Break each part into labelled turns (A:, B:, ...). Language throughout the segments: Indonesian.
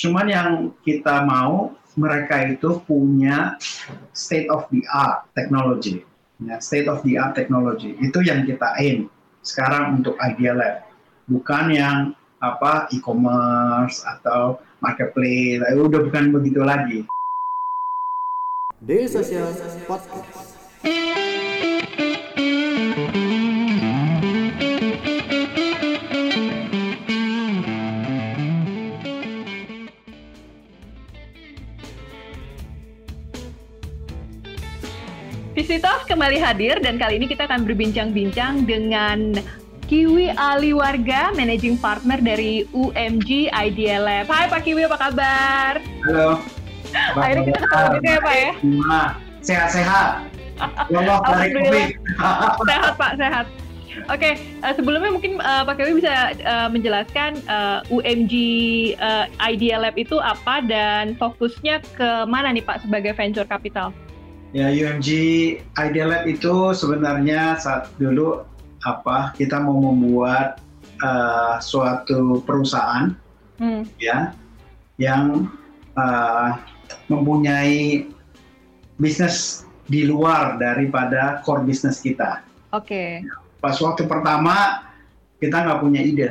A: Cuman yang kita mau mereka itu punya state of the art technology, ya, state of the art technology itu yang kita aim sekarang untuk Idea Lab, bukan yang apa e-commerce atau marketplace, udah bukan begitu lagi.
B: Daily Social Podcast.
C: Visitos kembali hadir dan kali ini kita akan berbincang-bincang dengan Kiwi Ali Warga, Managing Partner dari UMG Idea Lab. Hai Pak Kiwi, apa kabar?
A: Halo.
C: Akhirnya kita ketemu juga ya Pak ya?
A: Sehat-sehat. COVID.
C: sehat Pak, sehat. Oke, uh, sebelumnya mungkin uh, Pak Kiwi bisa uh, menjelaskan uh, UMG uh, Idea Lab itu apa dan fokusnya ke mana nih Pak sebagai venture capital?
A: Ya, UMG Idea Lab itu sebenarnya saat dulu apa kita mau membuat uh, suatu perusahaan hmm. ya yang uh, mempunyai bisnis di luar daripada core bisnis kita.
C: Oke. Okay.
A: Pas waktu pertama kita nggak punya ide.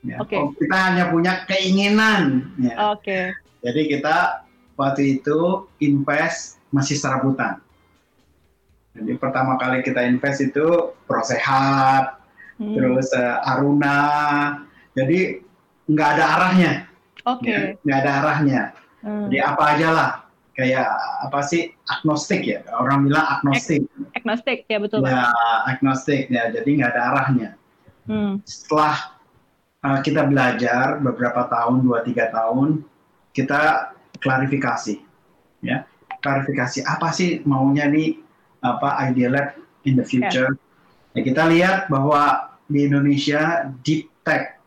A: Ya. Okay. Kita hanya punya keinginan.
C: Ya. Oke. Okay.
A: Jadi kita waktu itu invest masih serabutan. Jadi pertama kali kita invest itu Prosehat, hmm. terus uh, Aruna, jadi nggak ada arahnya.
C: Oke. Okay.
A: Ya, nggak ada arahnya. Hmm. Jadi apa aja lah, kayak apa sih agnostik ya? Orang bilang agnostik.
C: Ag agnostik ya betul.
A: Ya agnostik ya, jadi nggak ada arahnya. Hmm. Setelah uh, kita belajar beberapa tahun, dua tiga tahun, kita klarifikasi, ya klarifikasi apa sih maunya nih apa Idea Lab in the future. Yeah. Ya, kita lihat bahwa di Indonesia deep tech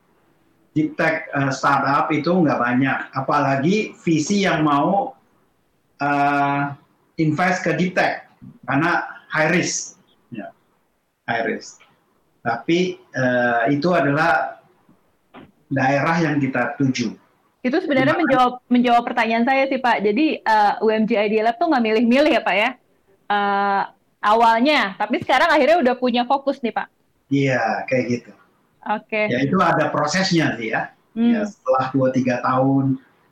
A: deep tech uh, startup itu nggak banyak, apalagi visi yang mau uh, invest ke deep tech karena high risk, ya, high risk. Tapi uh, itu adalah daerah yang kita tuju.
C: Itu sebenarnya menjawab menjawab pertanyaan saya sih Pak. Jadi uh, UMG Idea Lab tuh nggak milih-milih ya Pak ya? Uh, awalnya, tapi sekarang akhirnya udah punya fokus nih Pak.
A: Iya, kayak gitu.
C: Oke. Okay.
A: Ya itu ada prosesnya sih ya. Hmm. ya setelah 2-3 tahun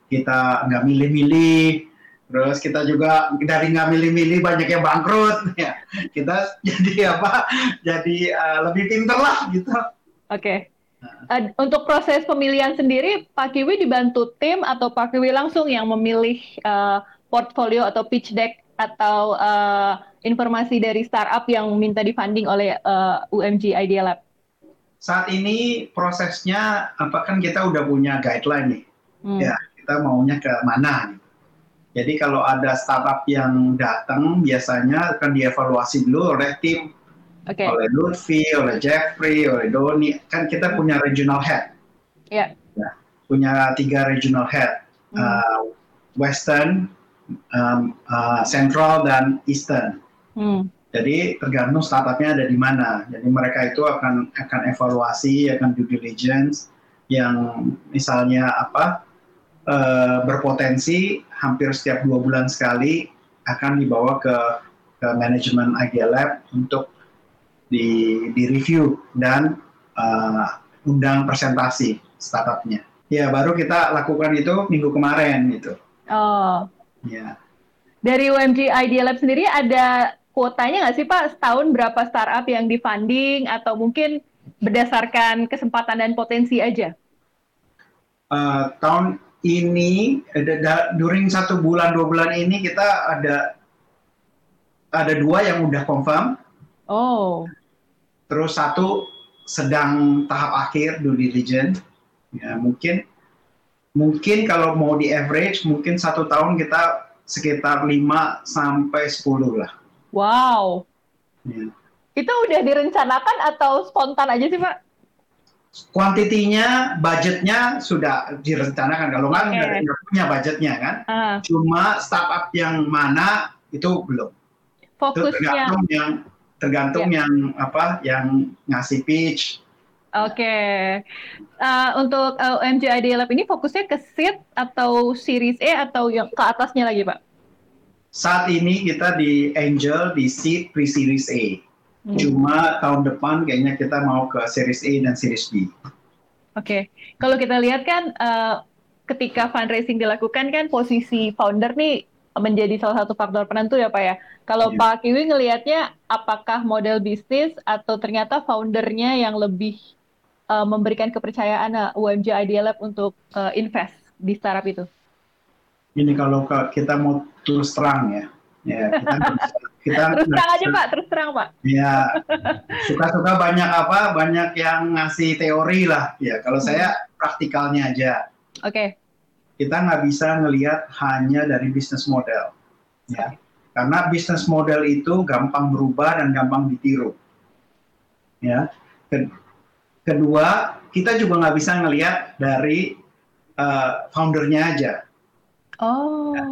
A: kita nggak milih-milih, terus kita juga dari nggak milih-milih banyak yang bangkrut, ya kita jadi apa? Jadi uh, lebih pinter lah gitu. Oke.
C: Okay. Uh, untuk proses pemilihan sendiri, Pak Kiwi dibantu tim atau Pak Kiwi langsung yang memilih uh, portfolio atau pitch deck atau uh, informasi dari startup yang minta difunding oleh uh, UMG Idea Lab?
A: Saat ini prosesnya apa kan kita udah punya guideline nih, hmm. ya kita maunya ke mana nih. Jadi kalau ada startup yang datang biasanya akan dievaluasi dulu oleh tim okay. oleh Lutfi, oleh Jeffrey, oleh Doni. Kan kita punya regional head.
C: Yeah.
A: Ya, punya tiga regional head. Hmm. Uh, Western, um, uh, Central, dan Eastern. Hmm. Jadi tergantung startupnya ada di mana. Jadi mereka itu akan akan evaluasi, akan due diligence yang misalnya apa uh, berpotensi hampir setiap dua bulan sekali akan dibawa ke ke manajemen Idea Lab untuk di, di review dan uh, undang presentasi startupnya. Ya baru kita lakukan itu minggu kemarin gitu.
C: Oh.
A: Ya.
C: Dari UMG Idea Lab sendiri ada kuotanya nggak sih Pak? Setahun berapa startup yang difunding atau mungkin berdasarkan kesempatan dan potensi aja?
A: Uh, tahun ini, during satu bulan dua bulan ini kita ada ada dua yang udah confirm.
C: Oh
A: terus satu sedang tahap akhir due diligence. Ya mungkin mungkin kalau mau di average mungkin satu tahun kita sekitar 5 sampai 10 lah.
C: Wow. Ya. itu udah direncanakan atau spontan aja sih pak?
A: Kuantitinya budgetnya sudah direncanakan. Kalau kan okay. nggak punya budgetnya kan? Uh. cuma startup yang mana itu belum.
C: Fokusnya.
A: Itu yang tergantung yeah. yang apa yang ngasih pitch
C: Oke, okay. uh, untuk uh, UMG ID Lab ini fokusnya ke seed atau series A atau yang ke atasnya lagi Pak?
A: Saat ini kita di Angel di seed pre-series A. Hmm. Cuma tahun depan kayaknya kita mau ke series A dan series B.
C: Oke, okay. kalau kita lihat kan uh, ketika fundraising dilakukan kan posisi founder nih menjadi salah satu faktor penentu ya Pak ya. Kalau yeah. Pak Kiwi ngelihatnya apakah model bisnis atau ternyata foundernya yang lebih uh, memberikan kepercayaan uh, UMJ Idea Lab untuk uh, invest di startup itu?
A: Ini kalau kita mau terus terang ya, ya kita,
C: kita terus terang aja Pak, terus terang Pak.
A: Ya, suka-suka banyak apa, banyak yang ngasih teori lah. Ya, kalau hmm. saya praktikalnya aja.
C: Oke. Okay
A: kita nggak bisa ngelihat hanya dari bisnis model, ya. Karena bisnis model itu gampang berubah dan gampang ditiru, ya. Kedua, kita juga nggak bisa ngelihat dari uh, foundernya aja.
C: Oh. Ya.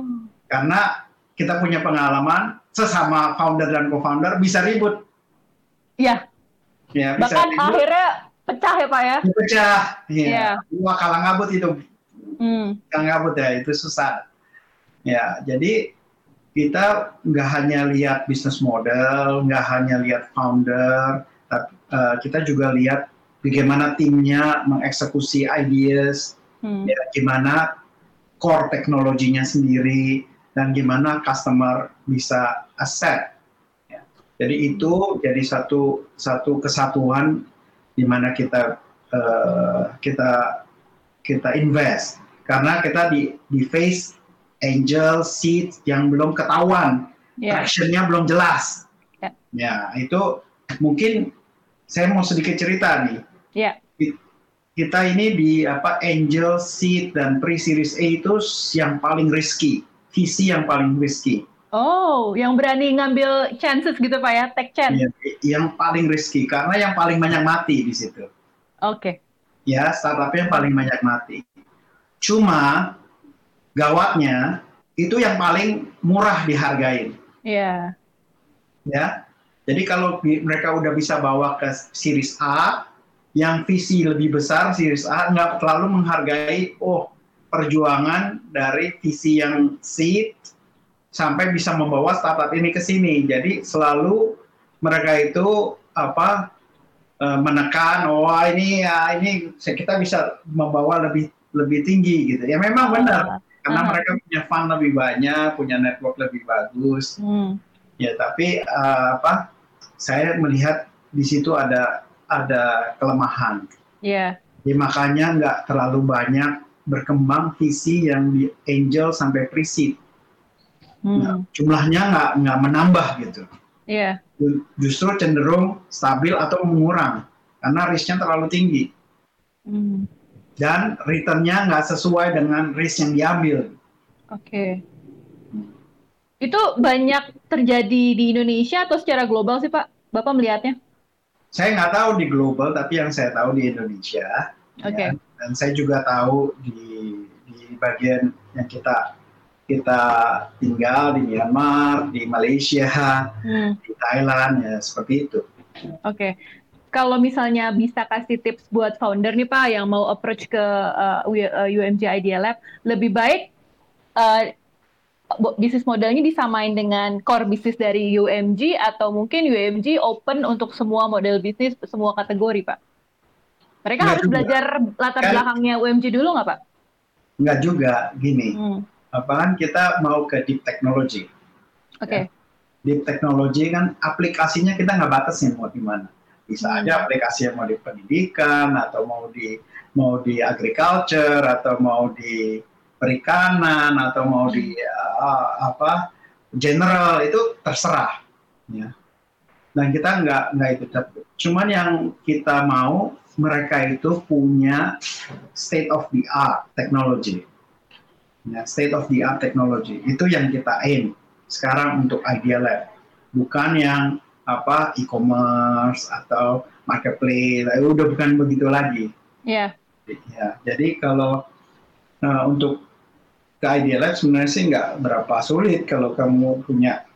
A: Karena kita punya pengalaman sesama founder dan co-founder bisa ribut.
C: Iya.
A: Ya,
C: bisa Bahkan ribut. akhirnya pecah ya Pak ya?
A: Pecah. Iya. Ya. Wah kalang kabut itu
C: hmm.
A: yang gabut ya itu susah ya jadi kita nggak hanya lihat bisnis model nggak hanya lihat founder tapi uh, kita juga lihat bagaimana timnya mengeksekusi ideas hmm. ya gimana core teknologinya sendiri dan gimana customer bisa accept ya. jadi itu jadi satu satu kesatuan di mana kita uh, kita kita invest karena kita di di face angel seed yang belum ketahuan, yeah. tractionnya belum jelas. Yeah. Ya itu mungkin saya mau sedikit cerita nih.
C: Yeah.
A: Kita ini di apa angel seed dan pre series A itu yang paling risky, visi yang paling risky.
C: Oh, yang berani ngambil chances gitu pak ya, take chance. Ya,
A: yang paling risky karena yang paling banyak mati di situ.
C: Oke. Okay.
A: Ya, startupnya yang paling banyak mati. Cuma gawatnya itu yang paling murah dihargain.
C: Iya.
A: Yeah. Ya. Jadi kalau mereka udah bisa bawa ke series A yang visi lebih besar series A nggak terlalu menghargai oh perjuangan dari visi yang seed sampai bisa membawa startup ini ke sini. Jadi selalu mereka itu apa eh, menekan oh ini ya ini kita bisa membawa lebih lebih tinggi gitu. Ya memang benar uh, karena uh. mereka punya fund lebih banyak, punya network lebih bagus. Hmm. Ya tapi uh, apa? Saya melihat di situ ada ada kelemahan.
C: Iya. Yeah.
A: Ya, makanya nggak terlalu banyak berkembang visi yang di angel sampai pre-seed. Hmm. Nah, jumlahnya nggak nggak menambah gitu.
C: Iya.
A: Yeah. Justru cenderung stabil atau mengurang karena risknya terlalu tinggi. Hmm dan returnnya nggak sesuai dengan risk yang diambil.
C: Oke. Okay. Itu banyak terjadi di Indonesia atau secara global sih Pak? Bapak melihatnya?
A: Saya nggak tahu di global, tapi yang saya tahu di Indonesia.
C: Oke. Okay.
A: Ya, dan saya juga tahu di di bagian yang kita kita tinggal di Myanmar, di Malaysia, hmm. di Thailand, ya seperti itu.
C: Oke kalau misalnya bisa kasih tips buat founder nih Pak yang mau approach ke uh, UMG uh, Idea Lab, lebih baik uh, bisnis modelnya disamain dengan core bisnis dari UMG atau mungkin UMG open untuk semua model bisnis, semua kategori Pak? Mereka Nggak harus juga. belajar latar kan, belakangnya UMG dulu nggak Pak?
A: Nggak juga, gini. Hmm. Apa kan kita mau ke deep technology.
C: Oke. Okay. Ya.
A: Deep technology kan aplikasinya kita nggak batasin mau di mana bisa aja aplikasi yang mau di pendidikan atau mau di mau di agriculture atau mau di perikanan atau mau di uh, apa general itu terserah ya. Dan kita nggak nggak itu cuman yang kita mau mereka itu punya state of the art technology. Ya, state of the art technology. Itu yang kita aim sekarang untuk Idea Lab. Bukan yang apa e-commerce atau marketplace itu udah bukan begitu lagi.
C: Iya.
A: Yeah. Ya, jadi kalau uh, untuk ke Idea Lab sebenarnya sih nggak berapa sulit kalau kamu punya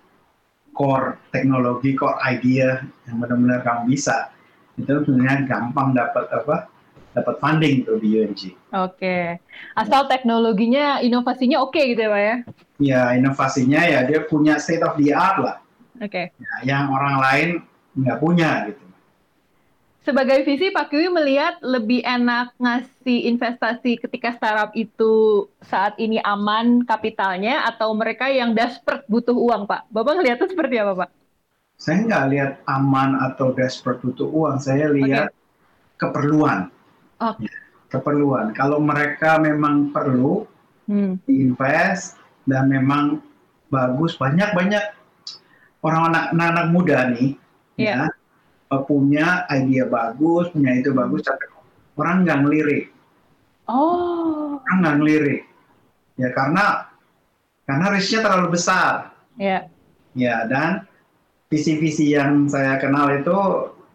A: core teknologi, core idea yang benar-benar kamu bisa. itu sebenarnya gampang dapat apa dapat funding tuh di UMG.
C: Oke, asal teknologinya inovasinya oke okay gitu ya pak ya?
A: Ya inovasinya ya dia punya state of the art lah.
C: Oke. Okay.
A: Ya, yang orang lain nggak punya gitu.
C: Sebagai visi Pak Kiwi melihat lebih enak ngasih investasi ketika startup itu saat ini aman kapitalnya atau mereka yang desperate butuh uang Pak? Bapak ngeliatnya seperti apa Pak?
A: Saya nggak lihat aman atau desperate butuh uang, saya lihat okay. keperluan. Okay. Keperluan. Kalau mereka memang perlu hmm. invest dan memang bagus, banyak-banyak orang anak-anak muda nih, yeah. ya punya ide bagus, punya itu bagus, tapi orang nggak ngelirik.
C: Oh.
A: Orang nggak ngelirik. Ya karena karena risknya terlalu besar.
C: Ya. Yeah.
A: Ya dan visi-visi yang saya kenal itu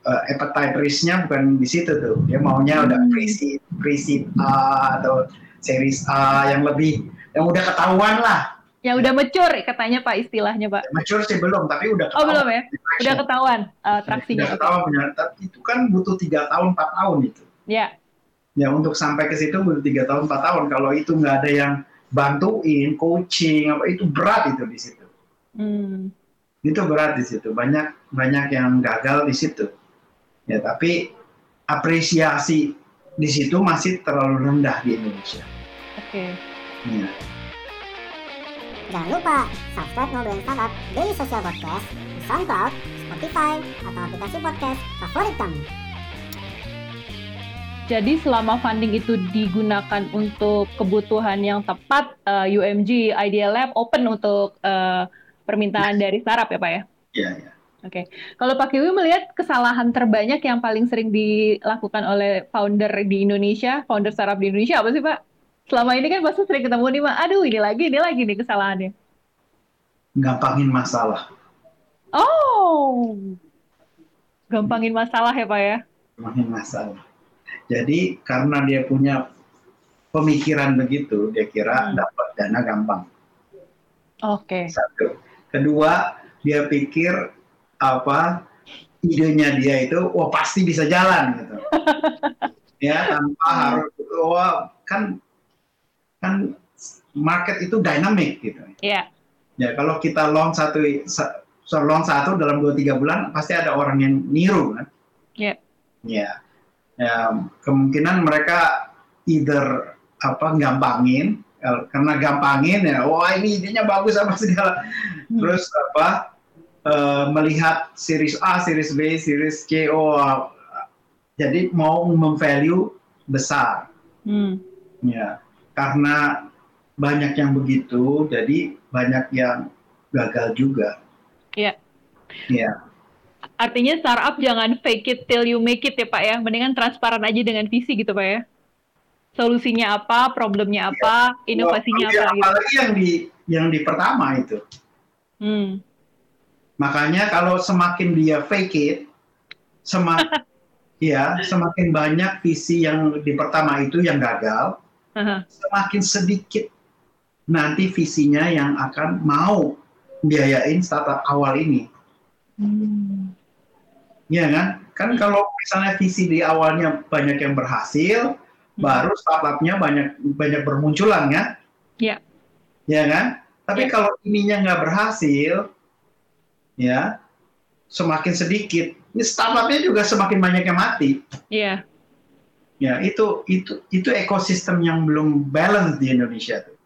A: uh, appetite risknya bukan di situ tuh. Dia maunya hmm. udah pre-seed, pre-seed A atau series A yang lebih yang udah ketahuan lah
C: yang udah mature katanya Pak istilahnya Pak.
A: Mature sih belum, tapi udah
C: ketahuan. Oh belum ya? Udah ketahuan uh, traksinya.
A: Udah ketahuan punya, itu kan butuh tiga tahun, empat tahun itu.
C: Ya.
A: Ya untuk sampai ke situ butuh tiga tahun, empat tahun. Kalau itu nggak ada yang bantuin, coaching, apa itu berat itu di situ.
C: Hmm.
A: Itu berat di situ. Banyak banyak yang gagal di situ. Ya tapi apresiasi di situ masih terlalu rendah di Indonesia.
C: Oke. Okay.
A: Ya.
D: Jangan lupa subscribe Ngobrolin Startup Daily Social Podcast di SoundCloud, Spotify, atau aplikasi podcast favorit kamu.
C: Jadi selama funding itu digunakan untuk kebutuhan yang tepat, uh, eh, UMG Idea Lab open untuk uh, permintaan dari startup ya Pak ya?
A: Iya, iya.
C: Oke, okay. kalau Pak Kiwi melihat kesalahan terbanyak yang paling sering dilakukan oleh founder di Indonesia, founder startup di Indonesia apa sih Pak? Selama ini kan pasti sering ketemu nih, aduh ini lagi, ini lagi nih kesalahannya.
A: Gampangin masalah.
C: Oh, gampangin masalah ya Pak ya?
A: Gampangin masalah. Jadi karena dia punya pemikiran begitu, dia kira hmm. dapat dana gampang.
C: Oke. Okay.
A: Satu. Kedua, dia pikir apa idenya dia itu, wah pasti bisa jalan gitu. ya tanpa harus, wah kan kan market itu dynamic gitu.
C: Iya.
A: Yeah. Ya kalau kita long satu long satu dalam dua tiga bulan pasti ada orang yang niru kan.
C: Iya.
A: Yeah. Ya. ya kemungkinan mereka either apa gampangin karena gampangin ya wah ini idenya bagus apa segala hmm. terus apa uh, melihat series A, series B, series C oh jadi mau memvalue besar.
C: Hmm.
A: Ya karena banyak yang begitu, jadi banyak yang gagal juga.
C: Iya.
A: Iya.
C: Artinya startup jangan fake it till you make it ya Pak ya. Mendingan transparan aja dengan visi gitu Pak ya. Solusinya apa, problemnya apa, ya. inovasinya apa.
A: Gitu. Apalagi yang di yang di pertama itu.
C: Hmm.
A: Makanya kalau semakin dia fake it, semakin ya semakin banyak visi yang di pertama itu yang gagal. Semakin sedikit nanti visinya yang akan mau biayain startup awal ini.
C: Hmm.
A: Ya kan? Kan kalau misalnya visi di awalnya banyak yang berhasil, hmm. baru startupnya banyak banyak bermunculan kan?
C: Ya.
A: Ya kan? Tapi ya. kalau ininya nggak berhasil, ya semakin sedikit. Ini startupnya juga semakin banyak yang mati.
C: Iya.
A: Ya, itu itu itu ekosistem yang belum balance di Indonesia tuh.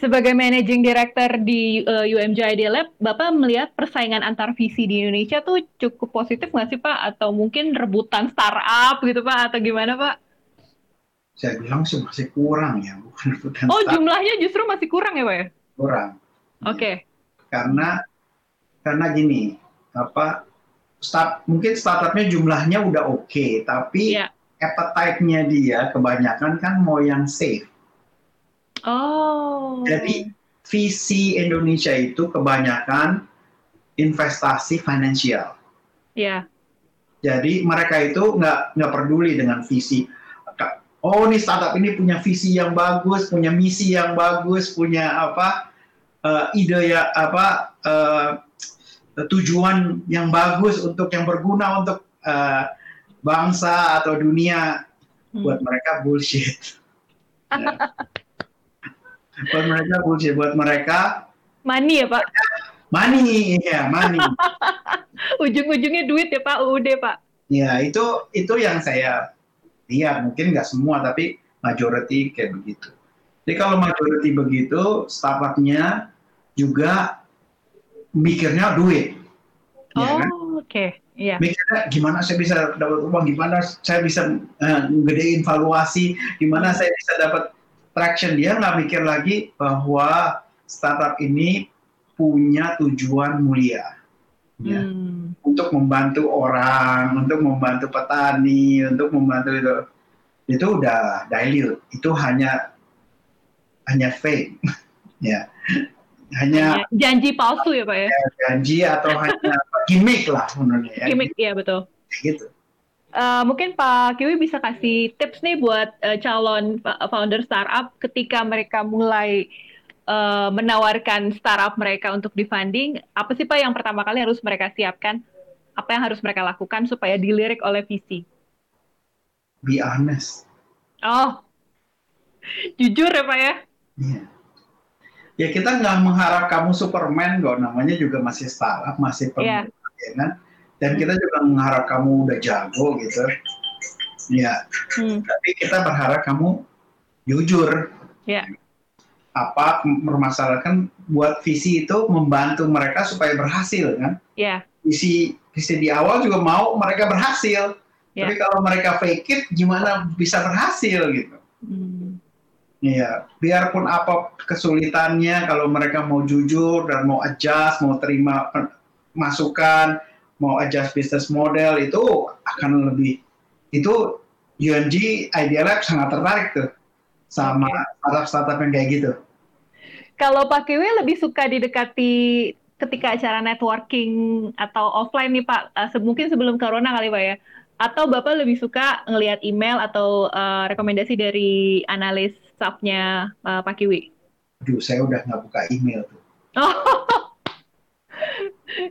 C: Sebagai managing director di uh, eh, UMJ ID Lab, Bapak melihat persaingan antar visi di Indonesia tuh cukup positif nggak sih Pak? Atau mungkin rebutan startup gitu Pak? Atau gimana Pak?
A: Saya bilang sih masih kurang ya, bukan rebutan
C: Oh startup. jumlahnya justru masih kurang ya Pak ya?
A: Kurang.
C: Oke. Okay.
A: Karena karena gini, apa start mungkin startupnya jumlahnya udah oke, okay, tapi yeah appetite-nya dia kebanyakan kan mau yang safe.
C: Oh.
A: Jadi visi Indonesia itu kebanyakan investasi finansial.
C: Iya. Yeah.
A: Jadi mereka itu nggak nggak peduli dengan visi. Oh, ini startup ini punya visi yang bagus, punya misi yang bagus, punya apa uh, ide ya apa uh, tujuan yang bagus untuk yang berguna untuk uh, bangsa atau dunia hmm. buat mereka bullshit. ya. buat mereka bullshit, buat mereka
C: money ya Pak?
A: Money, ya money.
C: Ujung-ujungnya duit ya Pak, UUD Pak.
A: Ya itu itu yang saya lihat, mungkin nggak semua tapi majority kayak begitu. Jadi kalau majority begitu, startupnya juga mikirnya duit.
C: Ya oh, kan? oke. Okay.
A: Yeah. Mikirnya gimana saya bisa dapat uang, gimana saya bisa uh, gedein valuasi, gimana saya bisa dapat traction. Dia nggak mikir lagi bahwa startup ini punya tujuan mulia. Ya. Hmm. Untuk membantu orang, untuk membantu petani, untuk membantu itu. Itu udah dilute. Itu hanya hanya fake ya
C: hanya, janji palsu ya pak ya, ya
A: janji atau hanya gimmick lah menurutnya
C: ya gimmick ya betul
A: gitu
C: Uh, mungkin Pak Kiwi bisa kasih tips nih buat uh, calon founder startup ketika mereka mulai uh, menawarkan startup mereka untuk funding. Apa sih Pak yang pertama kali harus mereka siapkan? Apa yang harus mereka lakukan supaya dilirik oleh VC?
A: Be honest.
C: Oh, jujur ya Pak ya?
A: Iya. Ya kita nggak mengharap kamu Superman kok, namanya juga masih startup, masih pemula, yeah. Ya kan? Dan kita juga mengharap kamu udah jago gitu. Ya, hmm. tapi kita berharap kamu jujur.
C: Yeah.
A: Apa permasalahan buat visi itu membantu mereka supaya berhasil kan?
C: Yeah.
A: Visi visi di awal juga mau mereka berhasil. Yeah. Tapi kalau mereka fake it, gimana bisa berhasil gitu? Hmm. Iya, biarpun apa kesulitannya, kalau mereka mau jujur dan mau adjust, mau terima masukan, mau adjust business model itu akan lebih itu UNG Idea Lab sangat tertarik tuh sama startup-startup yang kayak gitu.
C: Kalau Pak Kiwi lebih suka didekati ketika acara networking atau offline nih Pak, uh, mungkin sebelum corona kali Pak ya, atau Bapak lebih suka ngelihat email atau uh, rekomendasi dari analis staffnya uh, Pak Kiwi?
A: Aduh, saya udah nggak buka email tuh.
C: Oh.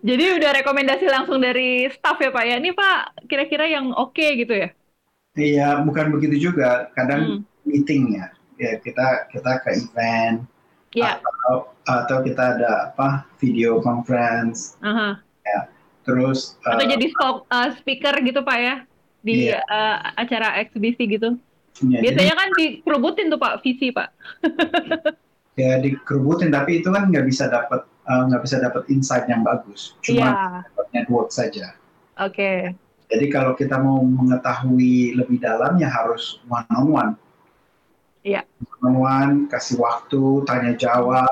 C: Jadi udah rekomendasi langsung dari staff ya Pak ya? Ini Pak kira-kira yang oke okay gitu ya?
A: Iya, bukan begitu juga. Kadang hmm. meeting ya, ya kita kita ke event
C: yeah.
A: atau atau kita ada apa video conference. Uh -huh. Ya, terus
C: atau uh, jadi stop, uh, speaker gitu Pak ya di yeah. Uh, acara eksibisi gitu? Ya, Biasanya jadi, kan dikerubutin tuh Pak visi Pak.
A: ya dikerubutin tapi itu kan nggak bisa dapat uh, nggak bisa dapat insight yang bagus. Cuma yeah. network saja.
C: Oke. Okay.
A: Jadi kalau kita mau mengetahui lebih dalam ya harus one on one.
C: Iya. Yeah.
A: One on one, kasih waktu, tanya jawab.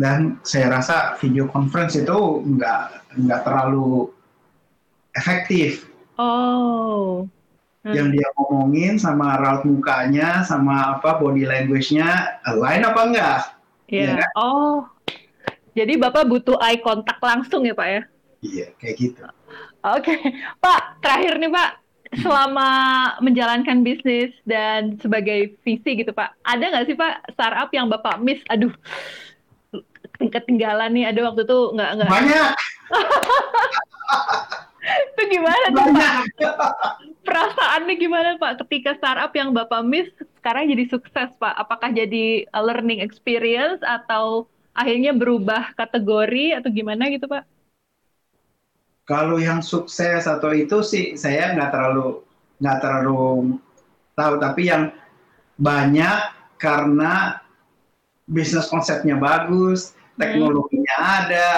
A: Dan saya rasa video conference itu nggak nggak terlalu efektif.
C: Oh
A: hmm. yang dia ngomongin sama raut mukanya sama apa body language-nya lain apa enggak?
C: Iya. Yeah. kan? Oh. Jadi Bapak butuh eye contact langsung ya, Pak ya?
A: Iya, kayak gitu.
C: Oke. Okay. Pak, terakhir nih, Pak. Selama menjalankan bisnis dan sebagai visi gitu, Pak. Ada nggak sih, Pak, startup yang Bapak miss? Aduh, ketinggalan nih. Ada waktu itu nggak nggak.
A: Banyak.
C: itu gimana tuh Pak? Perasaannya gimana Pak ketika startup yang Bapak miss sekarang jadi sukses Pak? Apakah jadi learning experience atau akhirnya berubah kategori atau gimana gitu Pak?
A: Kalau yang sukses atau itu sih saya nggak terlalu nggak terlalu tahu tapi yang banyak karena bisnis konsepnya bagus, hmm. teknologinya hmm. ada,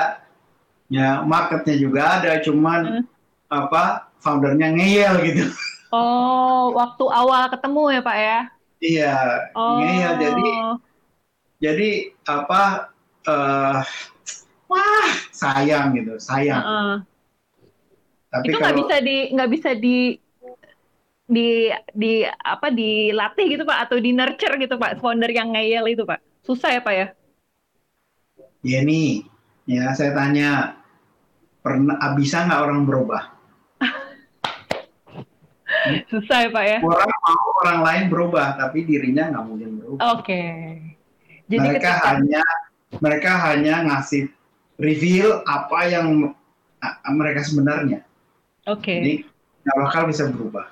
A: ya marketnya juga ada, cuman hmm apa foundernya ngeyel gitu.
C: Oh, waktu awal ketemu ya Pak ya?
A: Iya, oh. ngeyel jadi jadi apa? Uh, wah sayang gitu, sayang. Uh.
C: Tapi itu nggak kalau... bisa di nggak bisa di di di apa dilatih gitu pak atau di nurture gitu pak founder yang ngeyel itu pak susah ya pak ya?
A: Ya nih, ya saya tanya pernah bisa nggak orang berubah?
C: Susah ya Pak ya?
A: Orang mau orang lain berubah, tapi dirinya nggak mungkin berubah.
C: Oke. Okay.
A: Jadi mereka ketika... hanya mereka hanya ngasih reveal apa yang mereka sebenarnya.
C: Oke. Okay.
A: Jadi nggak bakal bisa berubah.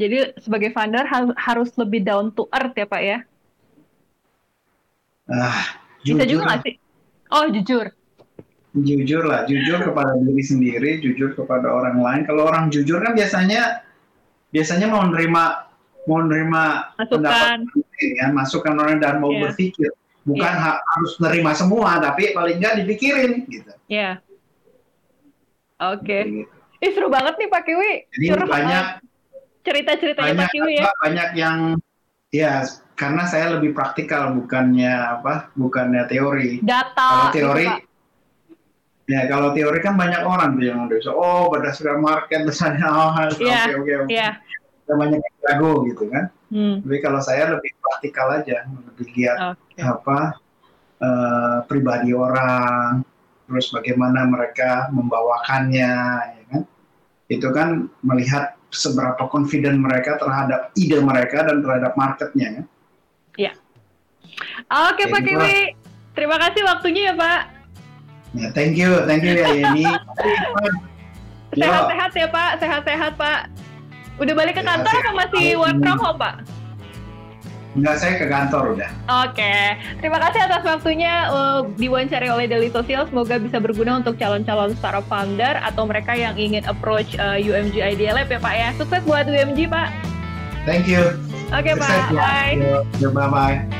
C: Jadi sebagai founder harus lebih down to earth ya Pak ya?
A: Ah,
C: bisa juga nggak sih? Oh jujur.
A: Jujur lah, jujur kepada diri sendiri, jujur kepada orang lain. Kalau orang jujur kan biasanya biasanya mau nerima mau nerima
C: masukan
A: ya, masukan orang dan mau yeah. berpikir bukan yeah. harus nerima semua tapi paling nggak dipikirin gitu.
C: Iya. Yeah. Oke. Okay. Gitu. Ih seru banget nih Pak Kiwi.
A: Jadi Curhat banyak
C: cerita-ceritanya Pak Kiwi ya.
A: Banyak yang ya karena saya lebih praktikal bukannya apa? Bukannya teori.
C: Data.
A: Kalau teori gitu, Ya kalau teori kan banyak orang tuh yang udah bisa oh berdasarkan market misalnya oh
C: yeah. oke oke oke. Iya.
A: Banyak yang jago gitu kan. Hmm. Tapi kalau saya lebih praktikal aja, lebih lihat okay. apa uh, pribadi orang, terus bagaimana mereka membawakannya, ya kan? Itu kan melihat seberapa confident mereka terhadap ide mereka dan terhadap marketnya. Ya.
C: Iya. Oke Pak Kiwi, terima kasih waktunya ya Pak.
A: Ya, thank you, thank you ya ini.
C: Sehat-sehat ya Pak, sehat-sehat Pak. Udah balik ke kantor atau masih work from home Pak?
A: Enggak, saya ke kantor udah.
C: Oke, terima kasih atas waktunya uh, diwawancari oleh Daily Sosial. Semoga bisa berguna untuk calon-calon startup founder atau mereka yang ingin approach uh, UMG Idea Lab ya Pak ya. Sukses buat UMG Pak.
A: Thank you.
C: Oke okay, Pak, bye.
A: Bye-bye.